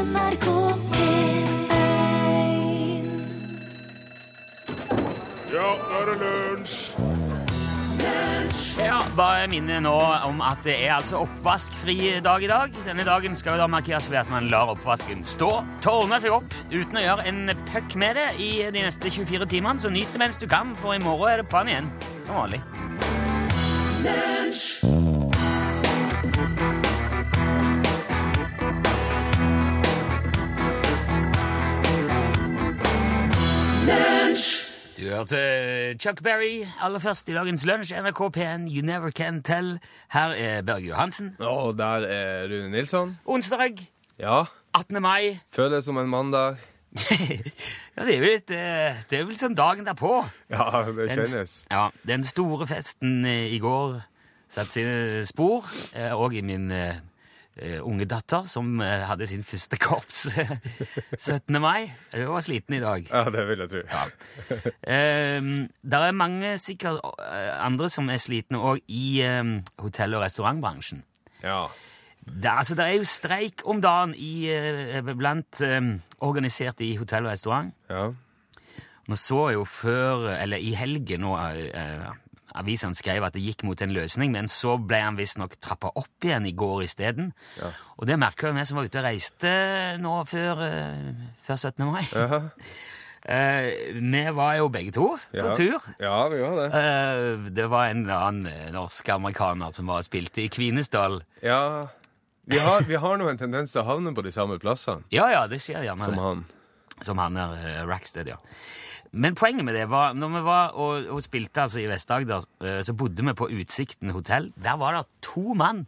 NRK P1 Ja, nå er det lunsj! Ja, bare minne nå om at det er altså oppvaskfri dag i dag. Denne dagen skal jo da markeres ved at man lar oppvasken stå, tårne seg opp uten å gjøre en puck med det i de neste 24 timene. Så nyt det mens du kan, for i morgen er det på'n igjen. Som vanlig. Du hørte Chuck Berry aller først i dagens lunsj. NRK P1, You Never Can Tell. Her er Børge Johansen. Og der er Rune Nilsson. Onsdag Ja, 18. mai. føles som en mandag. ja, det er litt eh, Det er vel sånn dagen derpå. Ja, det Den kjennes. Ja, Den store festen eh, i går satte sine spor, eh, og i min unge datter, som eh, hadde sin første korps eh, 17. mai. Hun var sliten i dag. Ja, det vil jeg tro. Um, det er mange sikkert eh, andre som er slitne òg i eh, hotell- og restaurantbransjen. Ja. Det, altså, det er jo streik om dagen i, eh, blant eh, organiserte i hotell og restaurant. ja. Nå så jo før, eller i helgen nå, eh, avisene skrev at det gikk mot en løsning, men så ble han visstnok trappa opp igjen i går isteden. Ja. Og det merka jo vi som var ute og reiste nå før, eh, før 17. mai. Ja. Eh, vi var jo begge to på ja. tur. Ja, vi var det. Eh, det var en eller annen eh, norsk-amerikaner som var spilte i Kvinesdal. Ja. Vi har, vi har nå en tendens til å havne på de samme plassene Ja, ja, det skjer gjerne. som han. Som han er uh, Rackstead, ja. Men poenget med det var, når vi var og, og spilte altså i Vest-Agder, eh, så bodde vi på Utsikten hotell. Der var det to mann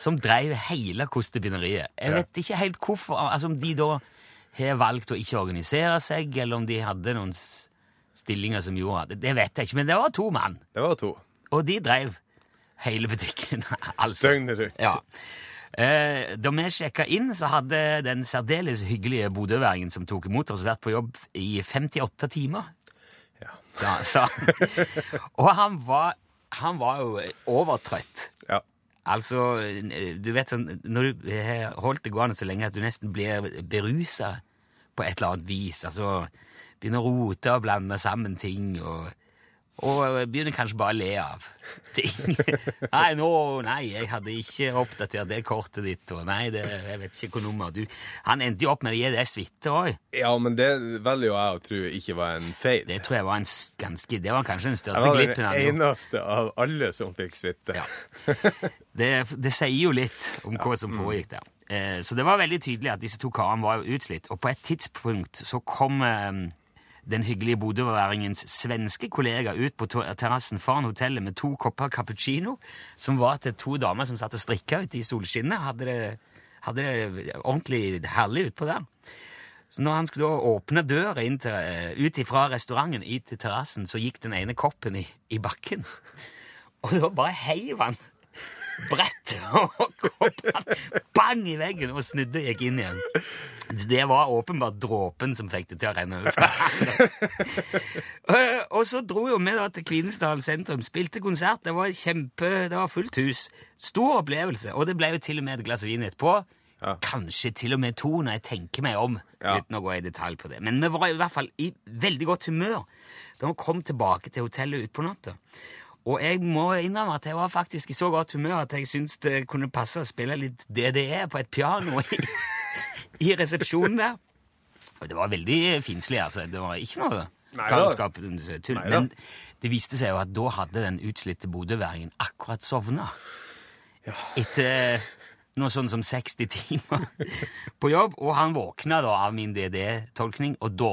som drev hele kostebinderiet. Jeg vet ikke helt hvorfor, altså om de da har valgt å ikke organisere seg, eller om de hadde noen stillinger som gjorde det. Det vet jeg ikke, men det var to mann. Det var to. Og de drev hele butikken. altså. Døgnet rundt. Ja. Eh, da vi sjekka inn, så hadde den særdeles hyggelige bodøværingen som tok imot oss, vært på jobb i 58 timer. Ja. Ja, så. Og han var, han var jo overtrøtt. Ja. Altså, du vet sånn Når du har holdt det gående så lenge at du nesten blir berusa på et eller annet vis, altså begynner å rote og blande sammen ting og og begynner kanskje bare å le av ting. nei, nå, nei, jeg hadde ikke oppdatert det kortet ditt, og nei, det, jeg vet ikke hva nummer du Han endte jo opp med å gi det suite òg. ja, men det velger jo jeg å tro ikke var en feil. Det tror jeg var en ganske Det var kanskje den Jeg største glippen den var den eneste av alle som fikk suite. Ja. Det, det sier jo litt om hva som foregikk der. Eh, så det var veldig tydelig at disse to karene var utslitt, og på et tidspunkt så kom eh, den hyggelige bodøværingens svenske kollega ut på terrassen foran hotellet med to kopper cappuccino, som var til to damer som satt og strikka ute i solskinnet. Hadde det, hadde det ordentlig herlig utpå der. Så når han skulle åpne døra eh, ut fra restauranten i til terrassen, så gikk den ene koppen i, i bakken. Og da bare heiv han brettet og koppen bang i veggen og snudde og gikk inn igjen. Det var åpenbart dråpen som fikk det til å renne ut. Eh, og så dro jo vi da til Kvinesdal sentrum, spilte konsert. Det var kjempe, det var fullt hus. Stor opplevelse. Og det ble jo til og med et glass vin etterpå. Ja. Kanskje til og med to, når jeg tenker meg om, Ja. uten å gå i detalj på det. Men vi var i hvert fall i veldig godt humør da vi kom tilbake til hotellet utpå natta. Og jeg må innrømme at jeg var faktisk i så godt humør at jeg syntes det kunne passe å spille litt DDE på et piano i, i resepsjonen der. Og det var veldig finslig, altså. Det var ikke noe galskap. Men det viste seg jo at da hadde den utslitte bodøværingen akkurat sovna. Etter noe sånn som 60 timer på jobb. Og han våkna da av min DDE-tolkning, og da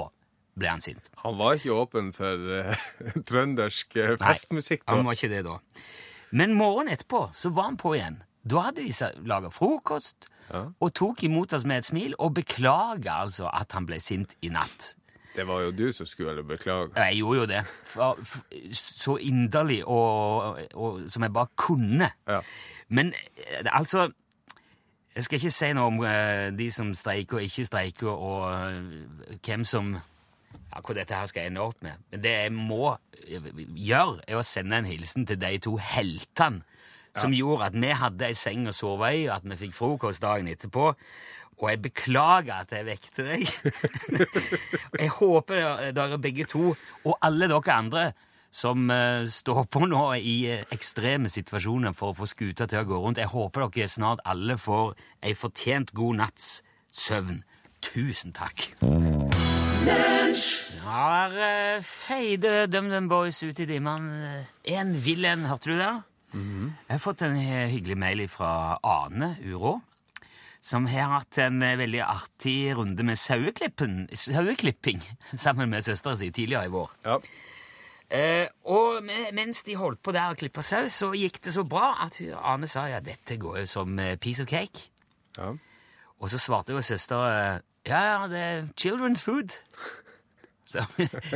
ble han sint. Han var ikke åpen for uh, trøndersk Nei, festmusikk. da. Han var ikke det da. Men morgenen etterpå så var han på igjen. Da hadde de laga frokost Ja. og tok imot oss med et smil og beklaga altså at han ble sint i natt. Det var jo du som skulle beklage. Jeg gjorde jo det. Så inderlig og, og, som jeg bare kunne. Ja. Men eh, altså Jeg skal ikke si noe om de som streiker og ikke streiker, og hvem som ja, hvor dette her skal ende opp med. Men det jeg må eh, gjøre, er å sende en hilsen til de to heltene som gjorde at vi hadde ei seng å sove i, og at vi fikk frokost dagen etterpå. Og jeg beklager at jeg vekte deg. jeg håper dere begge to, og alle dere andre, som uh, står på nå i uh, ekstreme situasjoner for å få skuta til å gå rundt, jeg håper dere snart alle får ei fortjent god natts søvn. Tusen takk. Har uh, feide DumDum Boys ut i dimmen. En en, hørte du det? Jeg har fått en eh, hyggelig mail fra Ane Urå, som har hatt en eh, veldig artig runde med saueklipping sammen med søstera si tidligere i vår. Ja. Eh, og me- mens de holdt på der og klippa sau, så gikk det så bra at hun, Ane sa ja, dette går jo som eh, piece of cake. ja. Og så svarte jo søstera ja, ja, det er children's food. Som,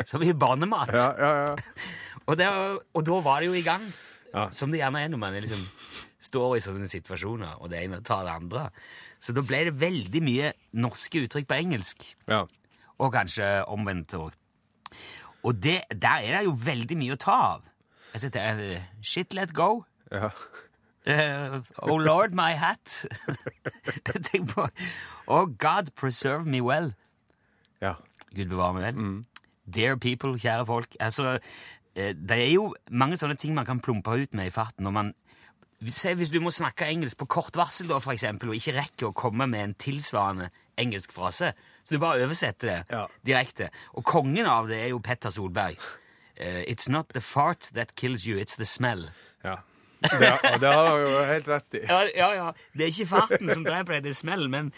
som i barnemat. Ja, ja, ja. Og, det, og da var det jo i gang. Ja. Som det gjerne er når man liksom står i sånne situasjoner, og det ene tar det andre. Så da ble det veldig mye norske uttrykk på engelsk, ja. og kanskje omvendt òg. Og det, der er det jo veldig mye å ta av. Jeg sitter uh, Shit, let go. ja. Eh, oh lord, my hat. Tenk på Oh God, preserve me well. ja. Gud bevare meg vel. Dear people, kjære folk. Altså, eh, det er jo mange sånne ting man kan plumpe ut med i farten når man Se hvis du må snakke engelsk på kort varsel, da, for eksempel, og ikke rekker å komme med en tilsvarende engelsk frase, så du bare oversetter det Ja. direkte. Og kongen av det er jo Petter Solberg. Uh, it's not the fart that kills you, it's the smell. ja. Det, det har han jo helt rett i. Ja, ja, ja. Det er ikke farten som dreper deg, det er smell, men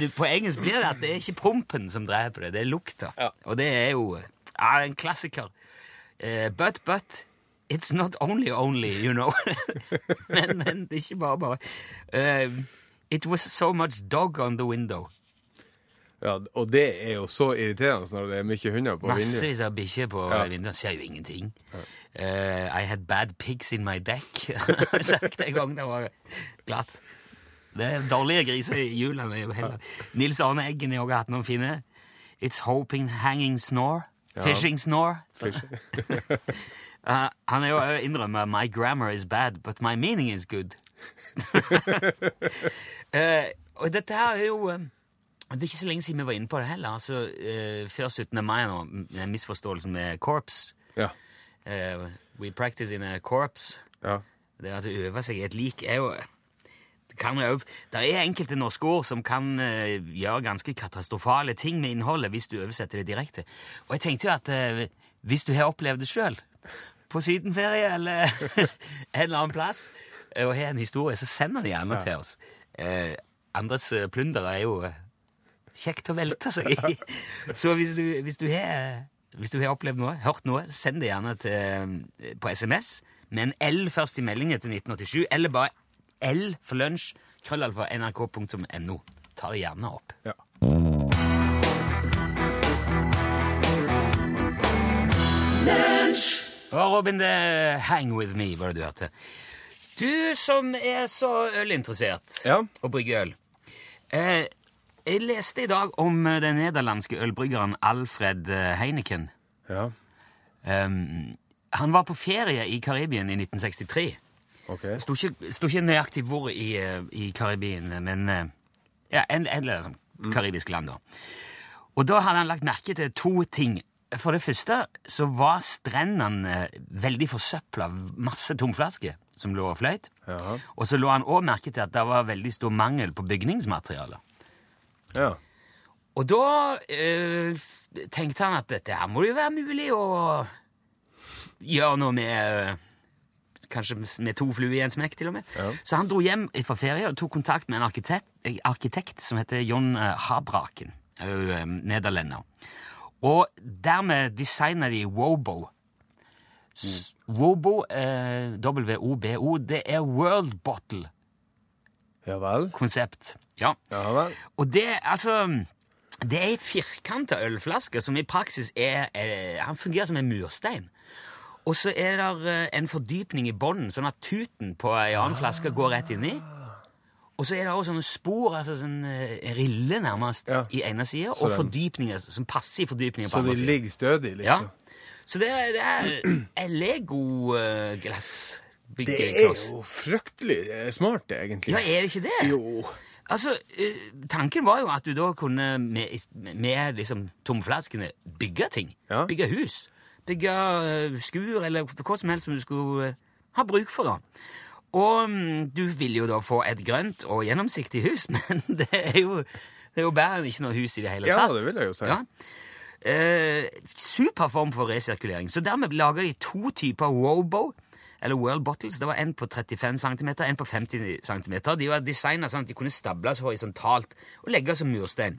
det, på engelsk blir det at det er ikke prompen som dreper deg, det er lukta. Ja. Og det er jo ja, en klassiker. Uh, but, but, it's not only only, you know. men, men det er ikke bare bare. Uh, it was so much dog on the window. Ja, og det er jo så irriterende når det er mye hunder på vinduet. Massevis av bikkjer på Ja. vinduet. Ser jo ingenting. Eh, I had bad pigs in my deck. har jeg sagt en gang det var glatt. Det er dårlige griser i hjulene. Nils Arne Eggen har også hatt noen fine. It's hoping hanging snore. Fishing snore. Uh, han er jo også innrømmet My grammar is bad, but my meaning is good. uh, og dette her er jo eh, Det er ikke så lenge siden vi var inne på det heller. altså Før 17. mai nå, misforståelsen med korps. Ja. Eh, we practice in a corps. Ja. Det er altså øve seg i et lik er jo det er enkelte norske ord som kan uh, gjøre ganske katastrofale ting med innholdet hvis du oversetter det direkte. Og jeg tenkte jo at uh, hvis du har opplevd det sjøl, på sydenferie eller en eller annen plass, og har en historie, så sender de gjerne til oss. Andres plunder er jo kjekt å velte seg i. Så hvis du, hvis du har hvis du har opplevd noe, hørt noe, send det gjerne til, på SMS med en L først i meldingen til 1987, eller bare L for lunsj, krøllalfa nrk.no. Ta det gjerne opp. ja. Og Robin, det Hang With Me var det du hørte. Du som er så ølinteressert Ja. og brygger øl. Eh, jeg leste i dag om eh, den nederlandske ølbryggeren Alfred eh, Heineken. ja. Um, han var på ferie i Karibien i 1963. Okay. Sto ikke, sto ikke nøyaktig hvor i, eh, i Karibien, men ja, en, en annen sånn karibisk land. da. Og da hadde han lagt merke til to ting. For det første så var strendene veldig forsøpla masse tomflasker som lå og fløyt. Ja. Og så lå han òg merke til at det var veldig stor mangel på bygningsmateriale. Ja. Og da eh, tenkte han at dette her må det jo være mulig å gjøre noe med eh, Kanskje med to fluer i en smekk, til og med. Ja. Så han dro hjem fra ferie og tok kontakt med en arkitekt, eh, arkitekt som heter John Habraken, nederlender. Og dermed designa de Wobo. S- Wobo, eh, W-O-B-O, det er World Bottle-konsept. Ja vel. Ja. Ja vel. Og det, altså Det er ei firkanta ølflaske som i praksis er er Han fungerer som en murstein. Og så er det eh, en fordypning i bånden, sånn at tuten på ei annen flaske går rett inni. Og så er det også sånne spor, altså sånn eh, rille nærmest, Ja. i ene sida, og den- fordypninger som passer i fordypninger på Så andre de sida. ligger stødig, Ja. liksom? Så det er, det er et Lego-glass. Det er jo fryktelig eh, smart, egentlig. Ja, er det ikke det? Jo. Altså, eh, Tanken var jo at du da kunne med, med liksom tomflaskene bygge ting. Ja. Bygge hus. Bygge eh, skur eller hva som helst som du skulle ha bruk for. da. Og mm, du ville jo da få et grønt og gjennomsiktig hus, men det er jo, det er jo enn ikke noe hus i det hele tatt. Ja, det vil jeg jo si. Ja. Eh, super form for resirkulering. Så dermed lager de to typer Wobo, eller World Bottles. Det var en på 35 cm, en på 50 cm. De var designet sånn at de kunne stables horisontalt og legges som murstein.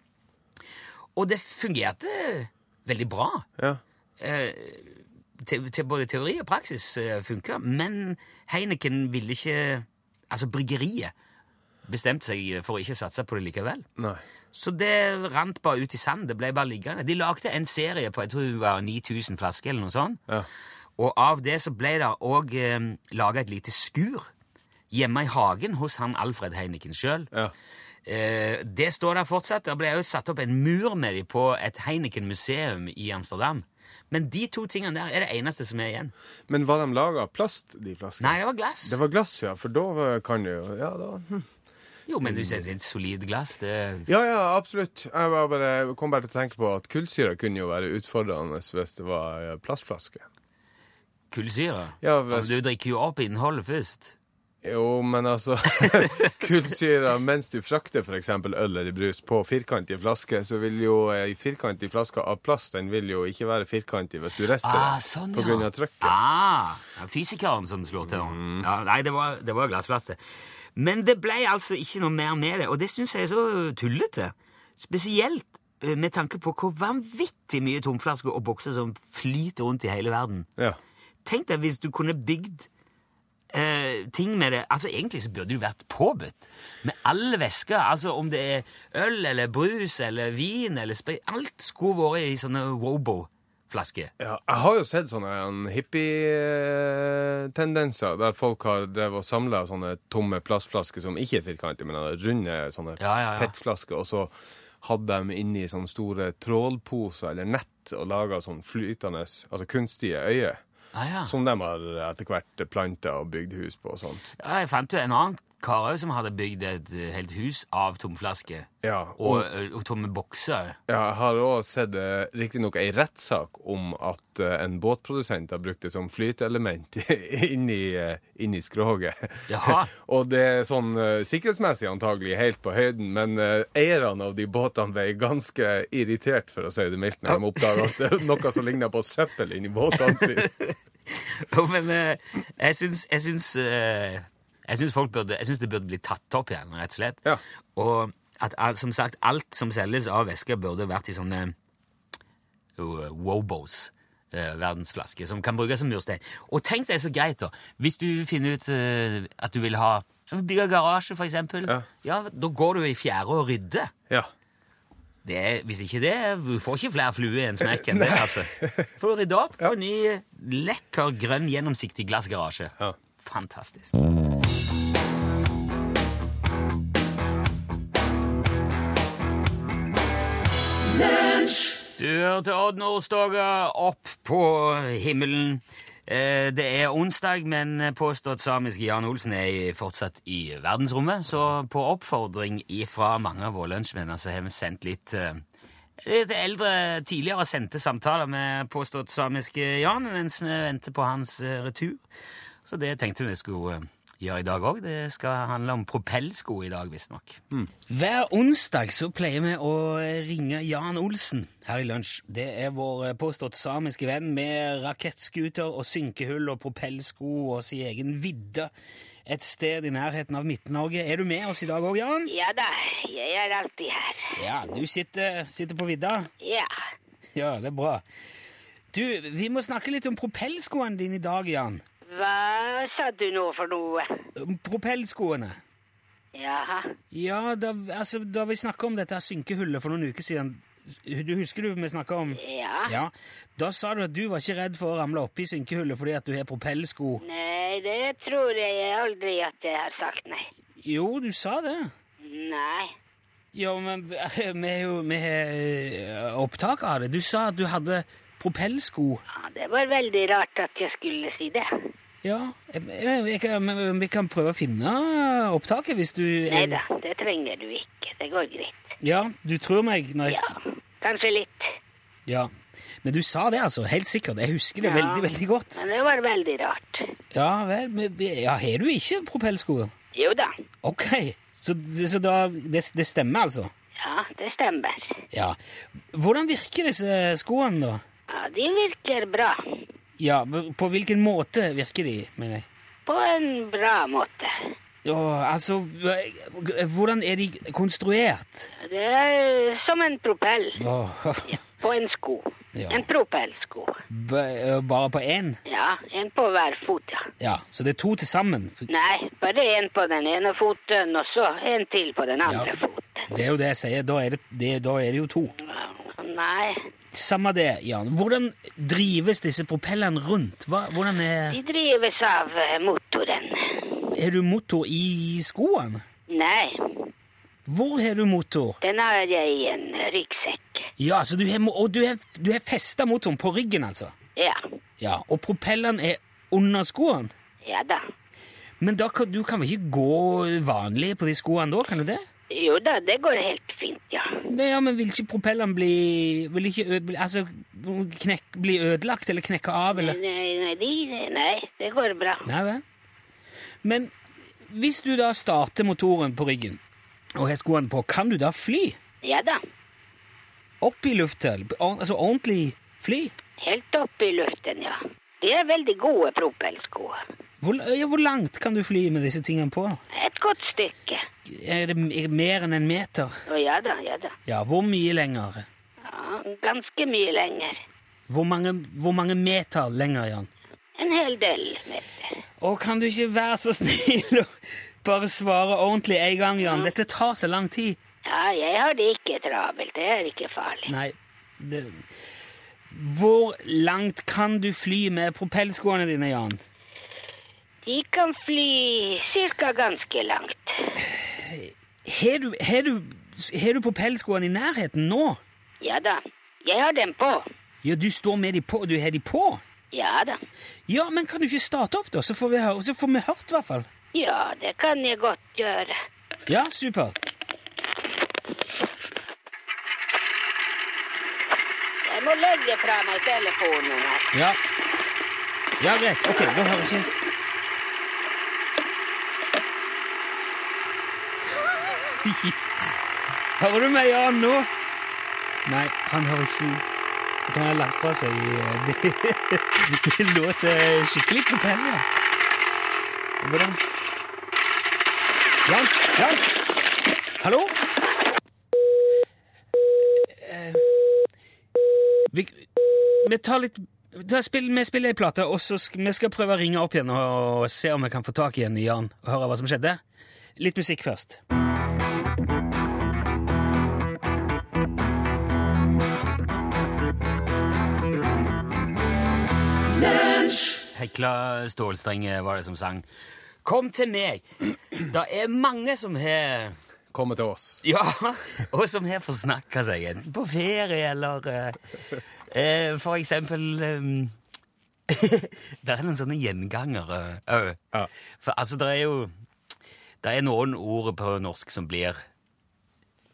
Og det fungerte veldig bra. Ja. Eh, til, til både teori og praksis eh, funka, men Heineken ville ikke Altså, bryggeriet bestemte seg for å ikke satse på det likevel. Nei. Så det rant bare ut i sand. Det ble bare liggende. De lagde en serie på jeg tror det var 9000 flasker, eller noe sånt. Ja. Og av det så ble det òg eh, laga et lite skur hjemme i hagen hos han Alfred Heineken sjøl. Ja. Eh, det står der fortsatt. Det ble òg satt opp en mur med dem på et Heineken-museum i Amsterdam. Men de to tingene der er det eneste som er igjen. Men var de laga av plast, de flaskene? Nei, det var glass. Det var glass, ja. For da kan det jo Ja, da hm. Jo, men du ser et solid glass. Det Ja, ja, absolutt. Jeg var bare, kom bare til å tenke på at kullsyre kunne jo være utfordrende hvis det var eh, plastflaske. Kullsyre. Ja, Altså, du drikker jo opp innholdet først. jo, men altså Kullsyre mens du frakter f.eks. øl eller brus på firkantige flasker, så vil jo ei firkantig flaske av plast den vil jo ikke være firkantig hvis du rister Ah, sånn, på grunn av trykket. Ah, fysikeren som slår til. Mm. Ja, nei, det var, det var glassflaske. Men det ble altså ikke noe mer med det, og det syns jeg er så tullete. Spesielt eh, med tanke på hvor vanvittig mye tomflasker og bokser som flyter rundt i hele verden. Ja. Tenk deg hvis du kunne bygd eh, ting med det Altså, egentlig så burde du vært påbudt. Med alle væsker. Altså om det er øl eller brus eller vin eller sprit Alt skulle vært i sånne Wobo-flasker. Ja, jeg har jo sett sånne en hippie-tendenser, der folk har drevet og samla sånne tomme plastflasker som ikke er firkantige, men er runde sånne Ja, ja, ja. PET-flasker, og så hadde de inni sånne store trålposer eller nett og laga sånn flytende, altså kunstige øyer, Ah, ja. som de har etter hvert planta og bygd hus på og sånt. Ja, jeg fant jo en annen kar som hadde bygd et eh, helt hus av tomflasker. Ja, Og, og, og tomme bokser. ja, jeg har òg sett uh, riktignok ei rettssak om at eh, en båtprodusent har brukt det som flyteelement inni, inni skroget. Og det er sånn eh, sikkerhetsmessig antagelig helt på høyden, men eh, eierne av de båtene ble ganske irritert, for å si det mildt, når de oppdaga at det er noe som ligner på søppel inni båtene sine. Jo, men eh, jeg syns, jeg syns, eh, jeg syns det burde bli tatt opp igjen, rett og slett. Ja. Og at som sagt, alt som selges av væske, burde vært i sånne jo, Wobos. eh, verdensflaske, som kan brukes som murstein. Og tenk deg så greit, da. Hvis du finner ut eh, at du vil ha Bygge garasje, for eksempel. Ja. ja, da går du i fjære og rydder. Ja. Det hvis ikke det, du får ikke flere fluer i en smekk enn det, altså. Får du rydde opp på en ny, lekker, grønn, gjennomsiktig glassgarasje. Ja. Fantastisk. Du hørte Odd Nordstoga opp på himmelen. Eh, Det er onsdag, men påstått samiske Jan Olsen er fortsatt i verdensrommet, så på oppfordring fra mange av våre lunsjmenn har vi sendt litt eh, litt eldre, tidligere sendte samtaler med påstått samiske Jan mens vi venter på hans eh, retur. Så det tenkte vi skulle gjøre i dag òg. Det skal handle om propellsko i dag, visstnok. Hver onsdag så pleier vi å ringe Jan Olsen her i lunsj. Det er vår påstått samiske venn med rakettskuter og synkehull og propellsko og sin egen vidde et sted i nærheten av Midt-Norge. Er du med oss i dag òg, Jan? Ja da, jeg er alltid her. Ja, du sitter, sitter på vidda? Ja. Ja, det er bra. Du, vi må snakke litt om propellskoene dine i dag, Jan. Hva sa du nå for noe? Propellskoene. Jaha. Ja, da, altså, da vi snakka om dette synkehullet for noen uker siden Du husker du vi snakka om Ja. Ja. Da sa du at du var ikke redd for å ramle oppi synkehullet fordi at du har propellsko. Nei, det tror jeg aldri at jeg har sagt, nei. Jo, du sa det. Nei. Jo, men vi har jo eh, opptak av det. Du sa at du hadde propellsko. Ja, det var veldig rart at jeg skulle si det. Ja, jeg, jeg, jeg, kan- men vi kan prøve å finne opptaket hvis du Nei da, det trenger du ikke. Det går greit. Ja, du tror meg når jeg Ja, kanskje litt. Ja. Men du sa det, altså. Helt sikkert. Jeg husker det Ja. veldig, veldig godt. Men det var veldig rart. Ja vel. Men, ja, har du ikke propellsko? Jo da. Ok. Så, så da det, det stemmer, altså? Ja, det stemmer. Ja. Hvordan virker disse skoene, da? Ja, de virker bra. Ja, På hvilken måte virker de, mener jeg? På en bra måte. Ja, altså Hvordan er de konstruert? Det er som en propell Åh, på en sko. Ja. En propellsko. b- Bare på én? Ja, en på hver fot, ja. Ja, så det er to til sammen? Nei, bare en på den ene foten, og så en til på den andre Ja. foten. Det er jo det jeg sier. Da er det, det, da er det jo to. Nei, Samme det, Jan. Hvordan drives disse propellene rundt? Hva, hvordan er de drives av eh, motoren. Har du motor i skoene? Nei, Hvor har du motor? den har jeg i en ryggsekk. Ja, så du har, og du har, du har festa motoren på ryggen, altså? Ja, Ja, Og propellene er under skoene? ja da. Men da kan, du kan vel ikke gå vanlig på de skoene da, kan du det? Jo da, det går helt fint, ja. Men, ja, men vil ikke propellene bli Vil ikke altså, knekk, bli ødelagt eller knekke av, eller? Nei, nei, nei, nei, det går bra. Nei vel. Men hvis du da starter motoren på ryggen og har skoene på, kan du da fly? Ja da, Opp i luften? Altså ordentlig fly? helt opp i luften, ja. De er veldig gode propellsko. Hvor, ja, hvor langt kan du fly med disse tingene på? Et godt stykke. Er det mer enn en meter? Å ja da, ja da. Ja, hvor mye lenger? Ja, ganske mye lenger. Hvor mange, hvor mange meter lenger, Jan? En hel del meter. Og kan du ikke være så snill og bare svare ordentlig en gang, Jan? Dette tar så lang tid. Ja, jeg har det ikke travelt. Det er ikke farlig. Nei, det... Hvor langt kan du fly med propellskoene dine, Jan? De kan fly cirka ganske langt. Har du, har du, har du propellskoene i nærheten nå? Ja da, jeg har dem på. Ja, du står med de på, du har de på? Ja da. Ja, men kan du ikke starte opp, da? Så får vi, høre, så får vi hørt, i hvert fall. Ja, det kan jeg godt gjøre. Ja, supert. Jeg må legge fra meg telefonen her. Ja. Ja, greit. Ok, da hører jeg ikke Hører du meg, Jan, nå? Nei, han hører ikke Jeg tror han har lagt fra seg eh, Det, det låter skikkelig propeller. Hvordan Jan? Jan? Hallo? Eh, vi, vi tar litt ta, spill, Vi spiller ei plate, og så skal, vi skal prøve å ringe opp igjen og, se om vi kan få tak igjen i Jan og høre hva som skjedde. Litt musikk først. Hekla Stålstrenge var det som sang. Kom til meg! Det er mange som har Kommet til oss. ja, og som har forsnakka seg enten på ferie eller eh, eh, For eksempel um, Det er noen sånne gjengangere òg. Ja. For altså, det er jo Det er noen ord på norsk som blir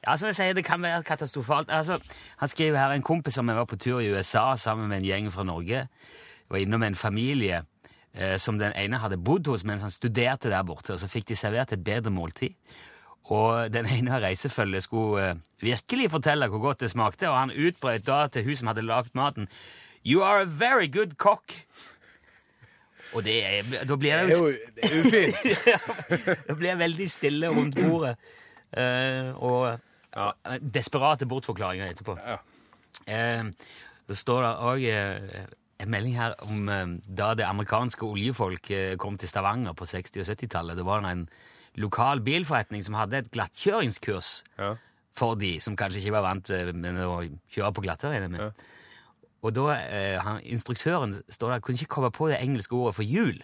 ja, som jeg sier, Det kan være katastrofalt. Altså, han skriver her en kompis som var på tur i USA sammen med en gjeng fra Norge. var innom en familie eh, som den ene hadde bodd hos mens han studerte der borte. og Så fikk de servert et bedre måltid. Og den ene av reisefølget skulle eh, virkelig fortelle hvor godt det smakte, og han utbrøt da til hun som hadde lagd maten You are a very good cock. Og det er, da blir Det det er jo jo det er ufint. det blir veldig stille rundt bordet. Uh, og Ja. eh, desperate bortforklaringer etterpå. Ja. Eh, det står det òg en melding her om eh, da det amerikanske oljefolk eh, kom til Stavanger på 60- og 70-tallet. Det var en lokal bilforretning som hadde et glattkjøringskurs Ja. for de som kanskje ikke var vant eh, med å kjøre på glatteveiene. Ja. Og da, eh, han, instruktøren står der, kunne ikke komme på det engelske ordet for jul.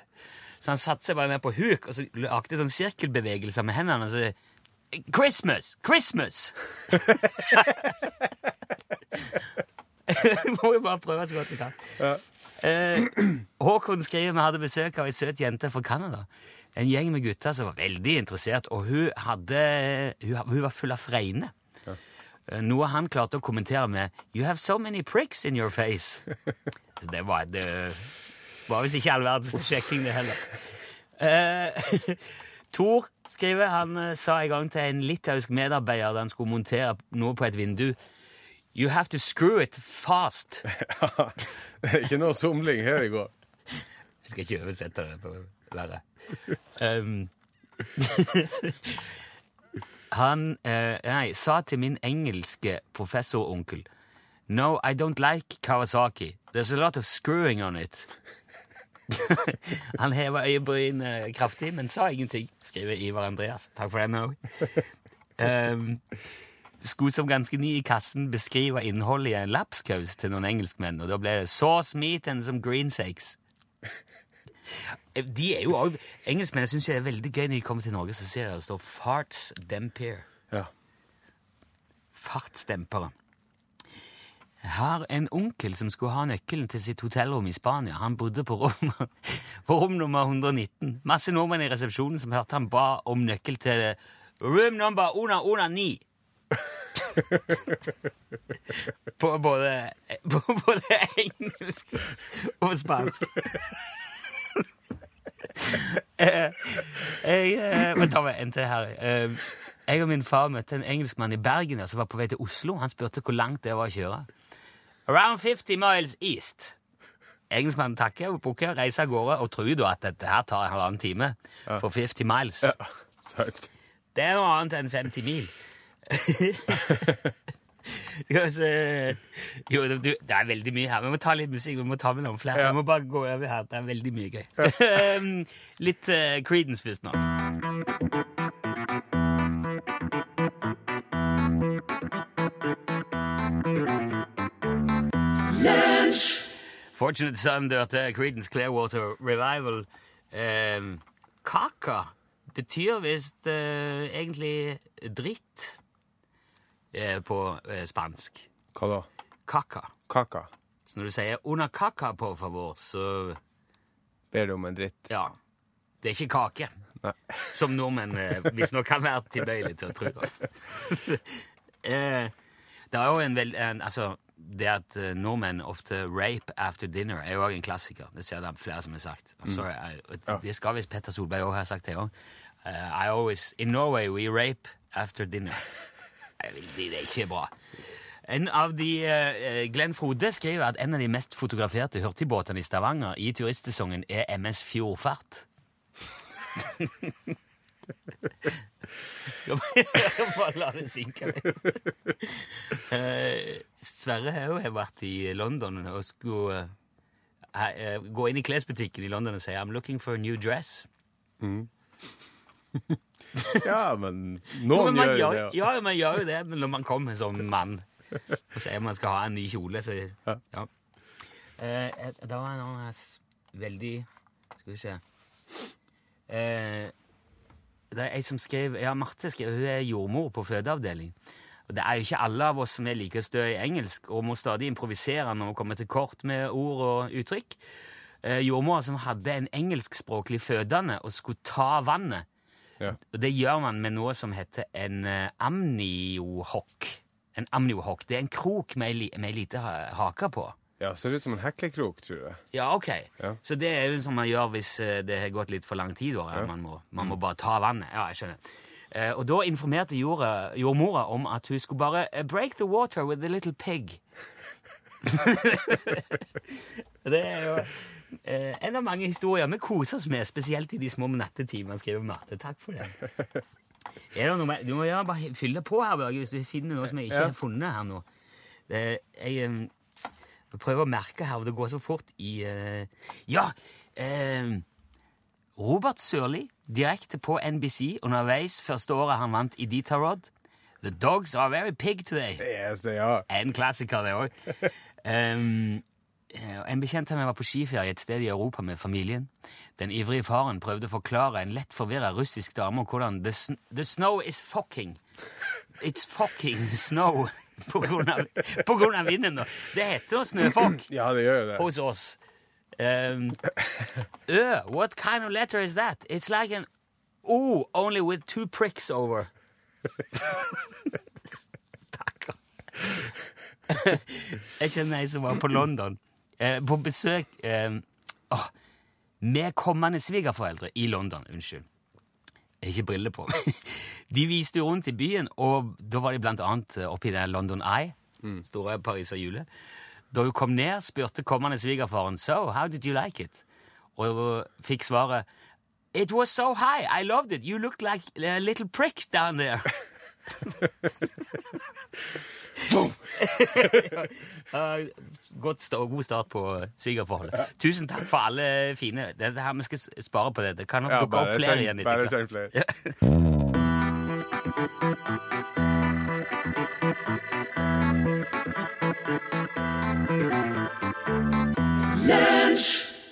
Så han satte seg bare med på huk og så lagde sånn sirkelbevegelser med hendene. og så Christmas! Christmas! Må jo bare prøve så godt vi kan. Ja. Eh, Håkon skriver vi hadde besøk av ei søt jente fra Canada. En gjeng med gutter som var veldig interessert, og hun, hadde, hun, hun var full av fregne. Ja. Noe han klarte å kommentere med 'You have so many pricks in your face'. Så det var, det var visst ikke all verdens sjekking, det heller. Eh, Tor skriver han eh, sa en gang til en litauisk medarbeider da han skulle montere noe på et vindu 'You have to screw it fast'. Det er ikke noe somling her i går. Jeg skal ikke oversette det på verre. Um, han uh, nei, sa til min engelske professoronkel No, I don't like Kawasaki. There's a lot of screwing on it. han heva øyebrynene kraftig, men sa ingenting, skriver Ivar Andreas. Takk for den òg. Um, skulle som ganske ny i kassen beskrive innholdet i en lapskaus til noen engelskmenn, og da ble det sauce, meat and some greensakes. De er jo også, Engelskmennene syns det er veldig gøy når de kommer til Norge, så ser jeg det står 'farts dempere Ja. Fartsdempere. Jeg har en onkel som skulle ha nøkkelen til sitt hotellrom i Spania. Han bodde på rom, på rom nummer 119. Masse nordmenn i resepsjonen som hørte han ba om nøkkel til room number una una ni. på, både, på både engelsk og spansk. jeg, jeg eh, Vent, ta en til her. Eh, Jeg og min far møtte en engelskmann i Bergen som var på vei til Oslo. Han spurte hvor langt det var å kjøre. Around 50 miles east. Engelskmannen takker og bukker, reiser av gårde og tror da at dette her tar en halvannen time for 50 miles. Ja. Det er noe annet enn 50 mil. Eh, jo, det er veldig mye her. Vi må ta litt musikk. Vi må ta med noen flere. Vi må bare gå over her. Det er veldig mye gøy. Um, litt uh, Creedence først nå. Fortunate Son dørte Creedence Clearwater Revival. Eh, kaka betyr visst eh, egentlig dritt eh, på eh, spansk. Hva da? Kaka. Kaka. Så når du sier 'una kaka, por favor', så Ber du om en dritt? ja. Det er ikke kake. Nei. Som nordmenn visstnok kan være tilbøyelig til å tro. eh, det er jo en vel... En, altså, det at eh, nordmenn ofte rape after dinner, er jo òg en klassiker. Det ser det flere som har sagt. I'm Sorry, I, Det skal visst Petter Solberg òg ha sagt, det òg. I always In Norway we rape after dinner. Er det er ikke bra. En av de, eh, Glenn Frode skriver at en av de mest fotograferte hurtigbåtene i Stavanger i turistsesongen er MS Fjordfart. Bare la det synke litt. Eh, Sverre har jo vært i London og skulle eh, eh, gå inn i klesbutikken i London og si I'm looking for a new dress. Ja, men noen men gjør jo det. ja, man gjør jo det men når man kommer som mann og sier man skal ha en ny kjole, så Ja. ja. Eh, da var en annen veldig Skal vi se eh, Det er ei som skrev Ja, Marte skrev hun er jordmor på fødeavdeling. Og det er jo ikke alle av oss som er like stø i engelsk og må stadig improvisere når vi kommer til kort med ord og uttrykk. Eh, jordmor som hadde en engelskspråklig fødende og skulle ta vannet. Ja. Og det gjør man med noe som heter en eh, amniohokk. En amniohokk. Det er en krok med ei lita hake på. Ja, ser ut som en heklekrok, tror jeg. Ja, ok. Ja. Så det er jo som man gjør hvis eh, det har gått litt for lang tid. Da, at man, må, man må bare ta vannet. Ja, jeg skjønner. Eh, og da informerte jorda- jordmora om at hun skulle bare eh, break the water with a little pig. det er jo eh, en av mange historier vi koser oss med, spesielt i de små nattetimene, skriver Marte. Takk for det. Er det noe mer? Du må bare fylle på her, Børge, hvis du finner noe som jeg ikke Ja. har funnet her nå. Det, jeg jeg prøver å merke her, og det går så fort i uh, Ja! Uh, Robert Sørli, direkte på NBC, underveis første året han vant i Ditarod. The dogs are very pig today. Yes, ja. En klassiker, det òg. Um, en bekjent av meg var på skiferie et sted i Europa med familien. Den ivrige faren prøvde å forklare en lett forvirra russisk dame hvordan the, sn the snow is fucking. It's fucking snow. På grunn av, på grunn av vinden. da. Det heter jo snøfokk ja, det gjør jo det. hos oss. Um, Ø, what kind of letter is that? It's like an O, only with two pricks over. Stakkar. Jeg kjenner ei som var på London, eh, på besøk eh, åh, med kommende svigerforeldre i London. Unnskyld. Jeg har ikke briller på. De viste jo rundt i byen, og da var de blant annet oppe i det London Eye, store pariserhjulet. Da hun kom ned, spurte kommende svigerfaren So, how did you like it? Og fikk svaret It was so high, I loved it. You looked like a little prick down there. Ja, godt sta- god start på svigerforholdet. Tusen takk for alle fine det, det her, Vi skal spare på det. Det kan nok Ja, dukke opp flere igjen etter hvert. flere.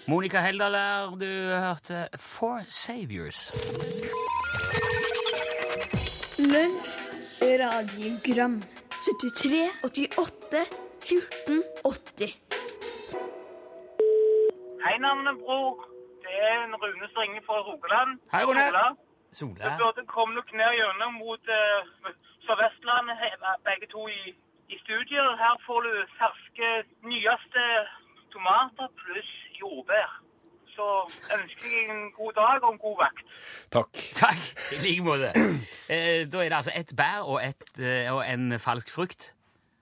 Monica Heldal der, du hørte Four Saviors. Lunsj, radiogram 73, 88, 14, 80 Hei, navnebror. Det er en Rune som ringer fra Rogaland. Hei, Rune. Sola. Du burde komme nok ned gjennom mot uh, Sør-Vestlandet, begge to i, i studio. Her får du ferske, nyeste tomater pluss jordbær. Så ønsker jeg en god dag og en god vakt. Takk. Takk, i like måte. Eh, da er det altså ett bær og, et, eh, og en falsk frukt.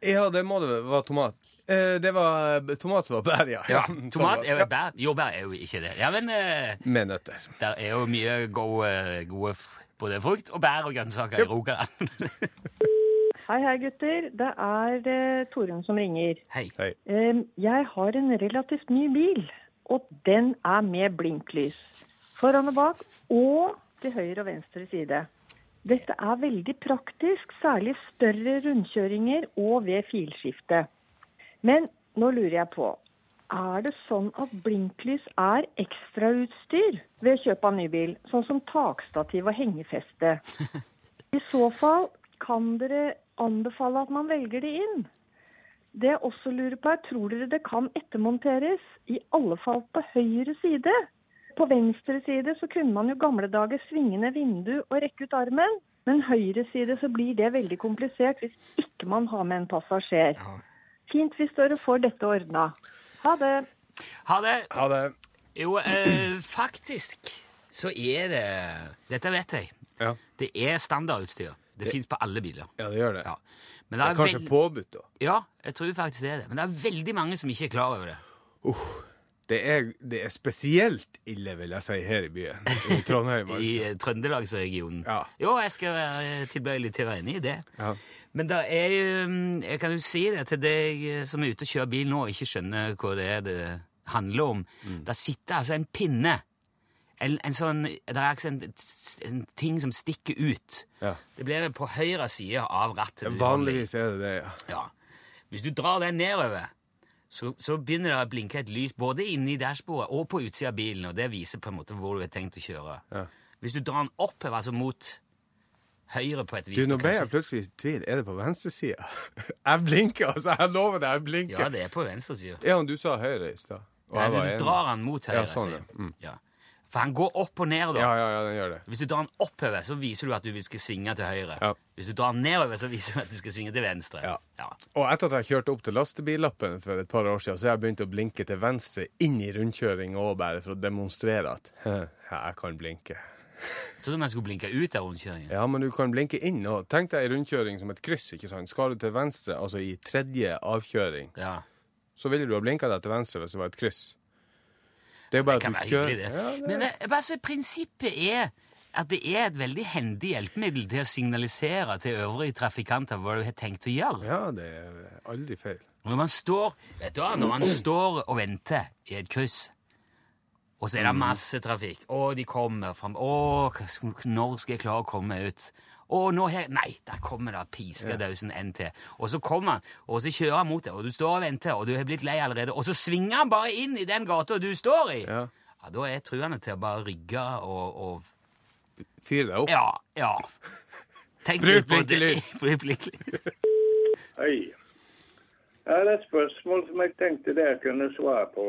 Ja, det må det være tomat. Eh, det var tomat som var bær, ja. Ja, Tomat er jo et bær. Jordbær er jo ikke det. Ja, men eh, Med nøtter. der er jo mye gode, gode f- både frukt og bær og grønnsaker i Rogaland. Hei, hei gutter. Det er eh, Torunn som ringer. Hei. Hei. Eh, jeg har en relativt ny bil, og den er med blinklys. Foran og bak, og til høyre og venstre side. Dette er veldig praktisk, særlig større rundkjøringer og ved filskifte. Men nå lurer jeg på, er det sånn at blinklys er ekstrautstyr ved kjøp av ny bil, sånn som takstativ og hengefeste? I så fall kan dere anbefale at man velger det inn. Det jeg også lurer på er, tror dere det kan ettermonteres, i alle fall på høyre side? På venstre side så kunne man jo gamle dager svinge ned vindu og rekke ut armen, men høyre side så blir det veldig komplisert hvis ikke man har med en passasjer. Fint hvis dere får dette ordna. Ha det. Ha det. Ha det. Jo, eh, faktisk så er det Dette vet jeg. Ja. Det er standardutstyr. Det, fins på alle biler. ja, det gjør det. Ja. Men Det er kanskje veld- påbudt, da. Ja, jeg tror faktisk det er det. Men det er veldig mange som ikke er klar over det. Det er, det er spesielt ille, vil jeg si, her i byen. I Trondheim, altså. I Trøndelagsregionen. Ja. Jo, jeg skal være tilbøyelig til å være enig i det. Ja. Men det er jo Jeg kan jo si det til deg eh, som er ute og kjører bil nå og ikke skjønner hva det er det handler om. Mm. Der sitter altså en pinne. En, en sånn Det er en, en ting som stikker ut. Ja. Det blir på høyre side av rattet. Vanligvis er det det, ja. Ja. Hvis du drar den nedover, så, så begynner det å blinke et lys både inni dashbordet og på utsida av bilen, og det viser på en måte hvor du har tenkt å kjøre. Ja. Hvis du drar den oppover, altså mot høyre på et vis Du, nå ble jeg plutselig i tvil. Er det på venstresida? Jeg blinker, altså. Jeg lover deg, jeg blinker. Ja, det er på venstresida. Ja, men du sa høyre i stad. Nei, du drar den mot høyre. Ja, sånn, ja. Mm. ja. For han går opp og ned, da. Ja, ja, ja, den gjør det. Hvis du drar den oppover, så viser du at du skal svinge til høyre. Ja. Hvis du drar den nedover, så viser du at du skal svinge til venstre. Ja. Ja. Og etter at jeg kjørte opp til lastebillappen for et par år siden, så har jeg begynt å blinke til venstre inn i rundkjøring òg, bare for å demonstrere at jeg kan blinke. Jeg trodde man skulle blinke ut av rundkjøringen. Ja, men du kan blinke inn òg. Tenk deg ei rundkjøring som et kryss, ikke sant. Skal du til venstre, altså i tredje avkjøring, Ja. så ville du ha blinka deg til venstre hvis det var et kryss. Det Det kan være hyggelig, det. Ja, det... Men altså, prinsippet er at det er et veldig hendig hjelpemiddel til å signalisere til øvrige trafikanter hva du har tenkt å gjøre. ja, det er aldri feil. Når man står vet du, når man står og venter i et kryss, og så er det masse trafikk, og de kommer fram Å, når skal jeg klare å komme meg ut? Å, nå her Nei, der kommer det piskedausen en til. Og så kommer han, og så kjører han mot deg, og du står og venter, og du har blitt lei allerede, og så svinger han bare inn i den gata du står i! Ja. Ja, Da er truende til å bare rygge og, og Fyr deg opp. Ja, ja. Tenk Bruk blinkelys. Bruk blinkelys. Hei. Jeg har et spørsmål som jeg tenkte dere kunne svare på.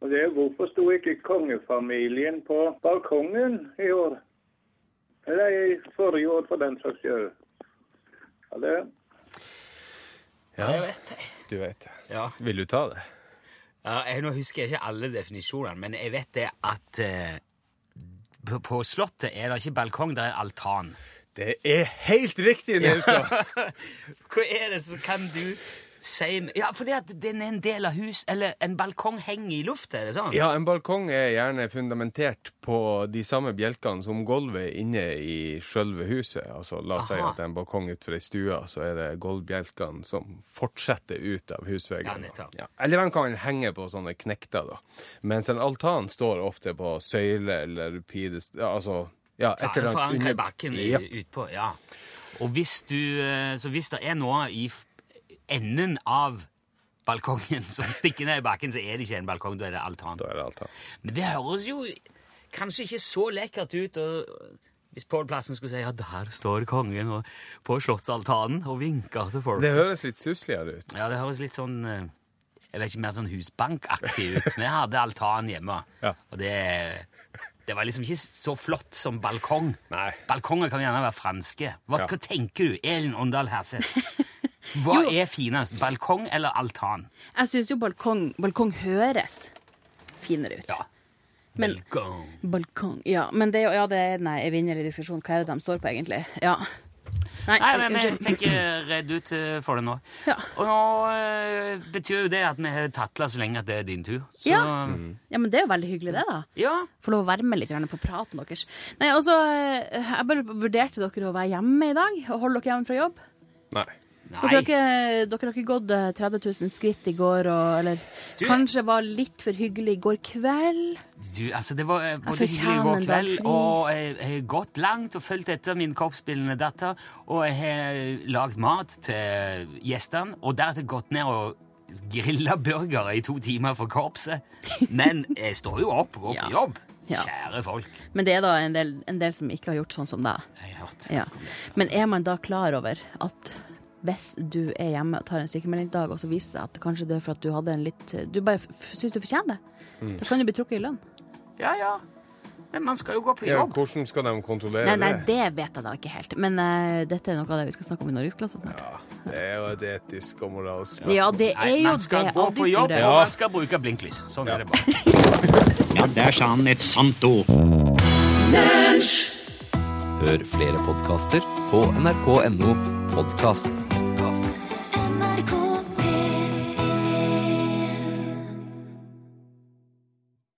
Og det er hvorfor sto ikke kongefamilien på balkongen i år? Eller i forrige år, for den saks skyld. Ja, det Ja, Jeg vet det. du vet det. Ja. Vil du ta det? Ja, jeg, nå husker jeg ikke alle definisjonene, men jeg vet det at eh, på, på Slottet er det ikke balkong, det er altan. Det er helt riktig, Nilsson! Hva er det som kan du si Ja, fordi at den er en del av hus Eller en balkong henger i lufta, er det sånn? Ja, en balkong er gjerne fundamentert på de samme bjelkene som gulvet inne i sjølve huset. Altså, la oss si at det er en balkong utenfor ei stue, så er det gulvbjelkene som fortsetter ut av husveggen. Ja. Ja. Eller de kan henge på sånne knekter, da. Mens en altan står ofte på søyle eller pides... Ja, altså ja, et eller annet under- bakken Ja. utpå. Ja. Og hvis du eh, Så hvis det er noe i enden av balkongen som stikker ned i bakken, så er det ikke en balkong, da er det altan. Da er det altan. Men det høres jo kanskje ikke så lekkert ut og hvis Pål Plassen skulle si ja, der står kongen og, på slottsaltanen og vinker til folk. Det høres litt stussligere ut. Ja, det høres litt sånn eh, Jeg vet ikke, mer sånn husbankaktig ut. Vi hadde altan hjemme, Ja. og det, det var liksom ikke så flott som balkong. Nei. Balkonger kan gjerne være franske. Hva, Ja. hva tenker du, Elin Åndal Herseth? Hva er finest, balkong eller altan? Jeg syns jo balkong, balkong høres finere ut. Ja. Men- balkong. Balkong, ja. Men det er jo ja, det er nei, evinnelig diskusjon. Hva er det de står på, egentlig? Ja. Nei, Nei, men jeg fikk redd ut eh, for det nå. Ja. Og nå øh, betyr jo det at vi har tatla så lenge at det er din tur. Så Ja. ja, men det er jo veldig hyggelig, det, da. ja. Få lov å være med litt på praten deres. Nei, altså, eh, jeg bare vurderte dere å være hjemme i dag og holde dere hjemme fra jobb. Nei. Dere har, ikke, dere har ikke gått eh, 30 000 skritt i går, og, eller Du- kanskje var litt for hyggelig i går kveld? Du, altså det var eh, både hyggelig i går kveld, og jeg jeg har gått langt og fulgt etter min korpsspillende datter, og jeg har lagd mat til gjestene, og deretter gått ned og grilla burgere i to timer for korpset. Men jeg står jo opp og går på jobb. Ja. Kjære folk. Men det er da en del, en del som ikke har gjort sånn som deg. Ja. Men er man da klar over at hvis du er hjemme og tar en sykemeldingsdag, og så viser det seg at kanskje det er for at du hadde en litt Du bare syns du fortjener det, Mm. da kan du bli trukket i lønn. Ja, ja. Men man skal jo gå på Ja, jobb. hvordan skal de kontrollere Nei, nei, det? det vet jeg da ikke helt. Men uh, dette er noe av det vi skal snakke om i Norgesklasse snart. Ja, Det er jo et etisk og moralsk Ja, det er jo det. man skal det gå på jobb, og man skal bruke blinklys. Sånn er det bare. Ja, der sa han et sant ord. Hør flere podkaster på nrk.no podkast.